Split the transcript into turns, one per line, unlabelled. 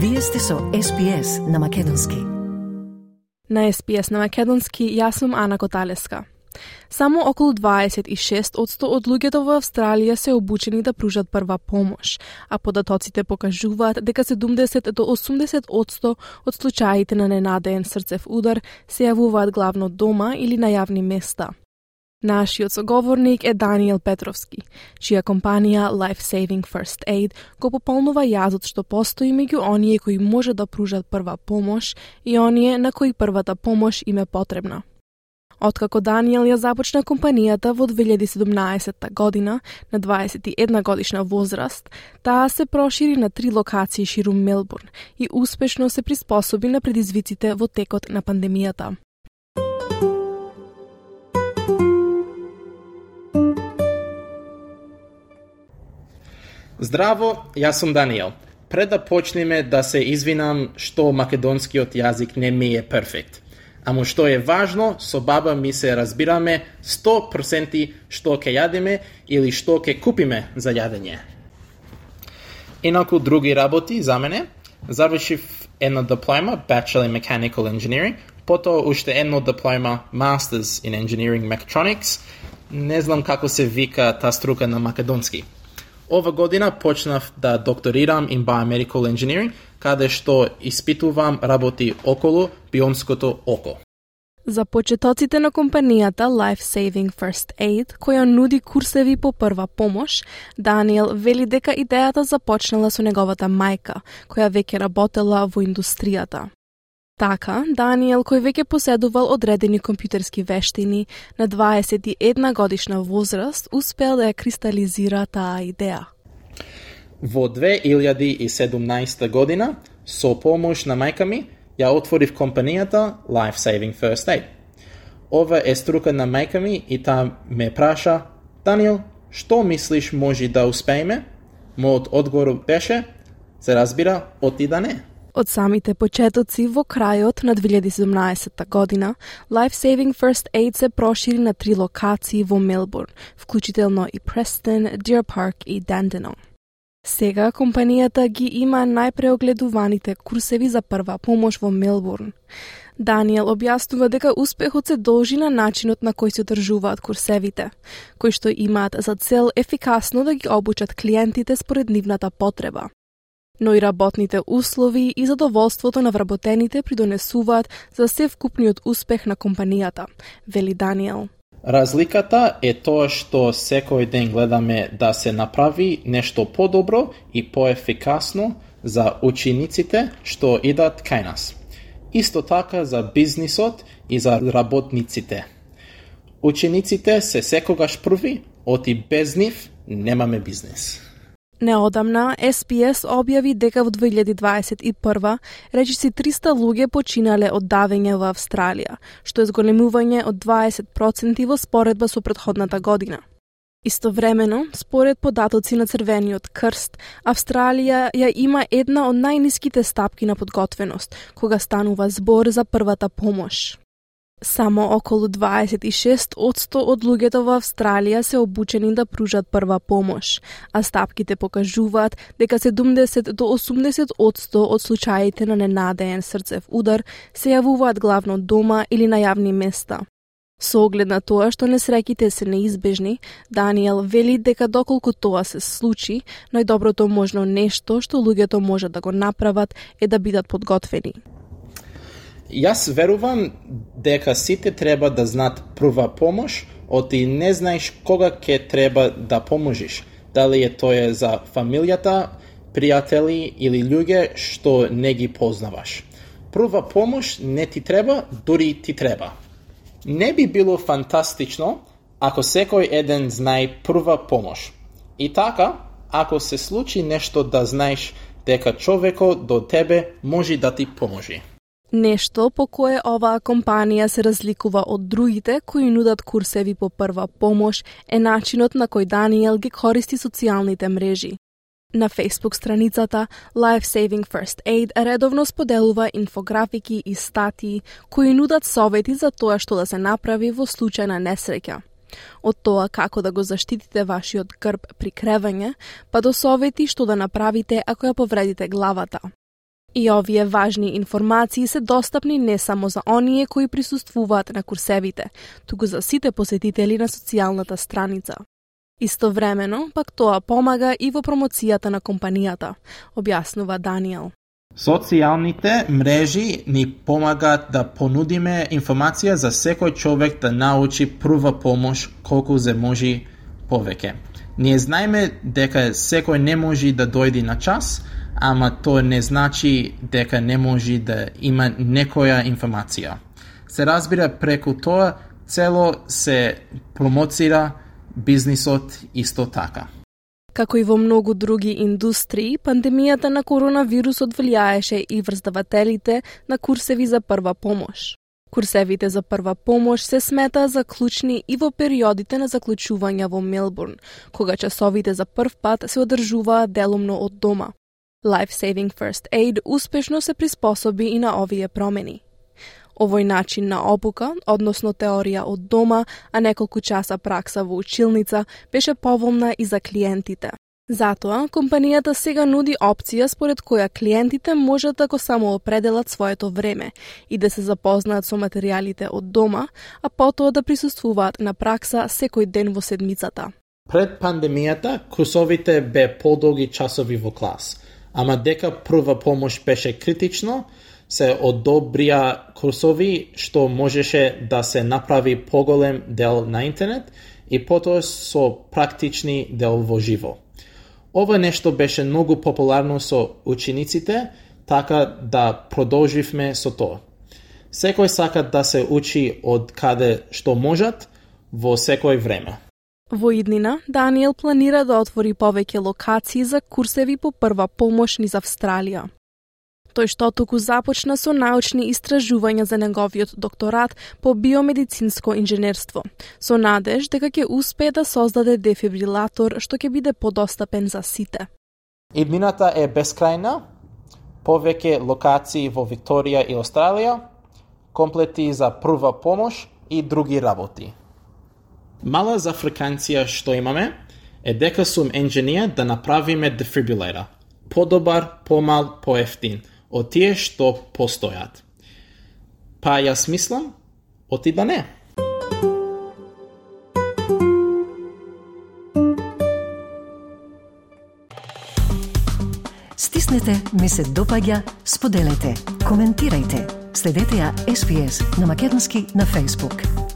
Вие сте со SPS на Македонски.
На SPS на Македонски јас сум Ана Коталеска. Само околу 26% од луѓето во Австралија се обучени да пружат прва помош, а податоците покажуваат дека 70 до 80% од случаите на ненадеен срцев удар се јавуваат главно дома или на јавни места. Нашиот соговорник е Даниел Петровски, чија компанија Life Saving First Aid го пополнува јазот што постои меѓу оние кои може да пружат прва помош и оние на кои првата помош им е потребна. Откако Даниел ја започна компанијата во 2017 година, на 21 годишна возраст, таа се прошири на три локации ширум Мелбурн и успешно се приспособи на предизвиците во текот на пандемијата.
Здраво, јас сум Даниел. Пред да почнеме да се извинам што македонскиот јазик не ми е перфект. Ама што е важно, со баба ми се разбираме 100% што ќе јадеме или што ќе купиме за јадење. Инаку други работи за мене, завршив една диплома Bachelor in Mechanical Engineering, потоа уште едно диплома Masters in Engineering Mechatronics. Не знам како се вика таа струка на македонски. Ова година почнав да докторирам in Biomedical Engineering, каде што испитувам работи околу бионското око.
За почетоците на компанијата Life Saving First Aid, која нуди курсеви по прва помош, Даниел вели дека идејата започнала со неговата мајка, која веќе работела во индустријата. Така, Даниел, кој веќе поседувал одредени компјутерски вештини, на 21 годишна возраст успел да ја кристализира таа идеја.
Во 2017 година, со помош на мајка ми, ја отворив компанијата Life Saving First Aid. Ова е струка на мајка ми и таа ме праша, Даниел, што мислиш може да успееме? Мојот одговор беше, се разбира, оти да не.
Од самите почетоци во крајот на 2017 година, Life Saving First Aid се прошири на три локации во Мелбурн, вклучително и Престон, Deer Park и Данденон. Сега компанијата ги има најпреогледуваните курсеви за прва помош во Мелбурн. Даниел објаснува дека успехот се должи на начинот на кој се одржуваат курсевите, кои што имаат за цел ефикасно да ги обучат клиентите според нивната потреба но и работните услови и задоволството на вработените придонесуваат за се вкупниот успех на компанијата, вели Даниел.
Разликата е тоа што секој ден гледаме да се направи нешто подобро и поефикасно за учениците што идат кај нас. Исто така за бизнисот и за работниците. Учениците се секогаш први, оти без нив немаме бизнес.
Неодамна, SPS објави дека во 2021 речиси 300 луѓе починале од давење во Австралија, што е зголемување од 20% во споредба со предходната година. Истовремено, според податоци на Црвениот крст, Австралија ја има една од најниските стапки на подготвеност, кога станува збор за првата помош. Само околу 26 од луѓето во Австралија се обучени да пружат прва помош, а стапките покажуваат дека 70 до 80 од случаите на ненадеен срцев удар се јавуваат главно дома или на јавни места. Со оглед на тоа што несреќите се неизбежни, Даниел вели дека доколку тоа се случи, најдоброто можно нешто што луѓето можат да го направат е да бидат подготвени.
Јас верувам дека сите треба да знаат прва помош, оти не знаеш кога ќе треба да поможиш. Дали е тоа за фамилијата, пријатели или луѓе што не ги познаваш. Прва помош не ти треба, дури ти треба. Не би било фантастично ако секој еден знае прва помош. И така, ако се случи нешто да знаеш дека човекот до тебе може да ти поможи.
Нешто по кое оваа компанија се разликува од другите кои нудат курсеви по прва помош е начинот на кој Даниел ги користи социјалните мрежи. На Facebook страницата Life Saving First Aid редовно споделува инфографики и статии кои нудат совети за тоа што да се направи во случај на несреќа. Од тоа како да го заштитите вашиот грб при кревање, па до совети што да направите ако ја повредите главата. И овие важни информации се достапни не само за оние кои присуствуваат на курсевите, туку за сите посетители на социјалната страница. Истовремено, пак тоа помага и во промоцијата на компанијата, објаснува Даниел.
Социјалните мрежи ни помагаат да понудиме информација за секој човек да научи прва помош колку се може повеќе. Ние знаеме дека секој не може да дојде на час, ама тоа не значи дека не може да има некоја информација. Се разбира преку тоа цело се промоцира бизнисот исто така.
Како и во многу други индустрии, пандемијата на коронавирусот влијаеше и врз давателите на курсеви за прва помош. Курсевите за прва помош се смета за клучни и во периодите на заклучување во Мелбурн, кога часовите за прв пат се одржуваат делумно од дома. Life Saving First Aid успешно се приспособи и на овие промени. Овој начин на обука, односно теорија од дома, а неколку часа пракса во училница, беше поволна и за клиентите. Затоа, компанијата сега нуди опција според која клиентите можат да го самоопределат своето време и да се запознаат со материјалите од дома, а потоа да присуствуваат на пракса секој ден во седмицата.
Пред пандемијата, курсовите бе подолги часови во клас – ама дека прва помош беше критично, се одобрија курсови што можеше да се направи поголем дел на интернет и потоа со практични дел во живо. Ова нешто беше многу популарно со учениците, така да продолживме со тоа. Секој сака да се учи од каде што можат во секој време.
Во иднина, Даниел планира да отвори повеќе локации за курсеви по прва помош низ Австралија. Тој што туку започна со научни истражувања за неговиот докторат по биомедицинско инженерство, со надеж дека ќе успее да создаде дефибрилатор што ќе биде подостапен за сите.
Иднината е бескрајна, повеќе локации во Викторија и Австралија, комплети за прва помош и други работи. Мала за фреквенција што имаме е дека сум енженија да направиме дефибрилатор. Подобар, помал, поефтин од тие што постојат. Па јас мислам, оти да не.
Стиснете, ми се допаѓа, споделете, коментирајте. Следете ја SPS на Македонски на Facebook.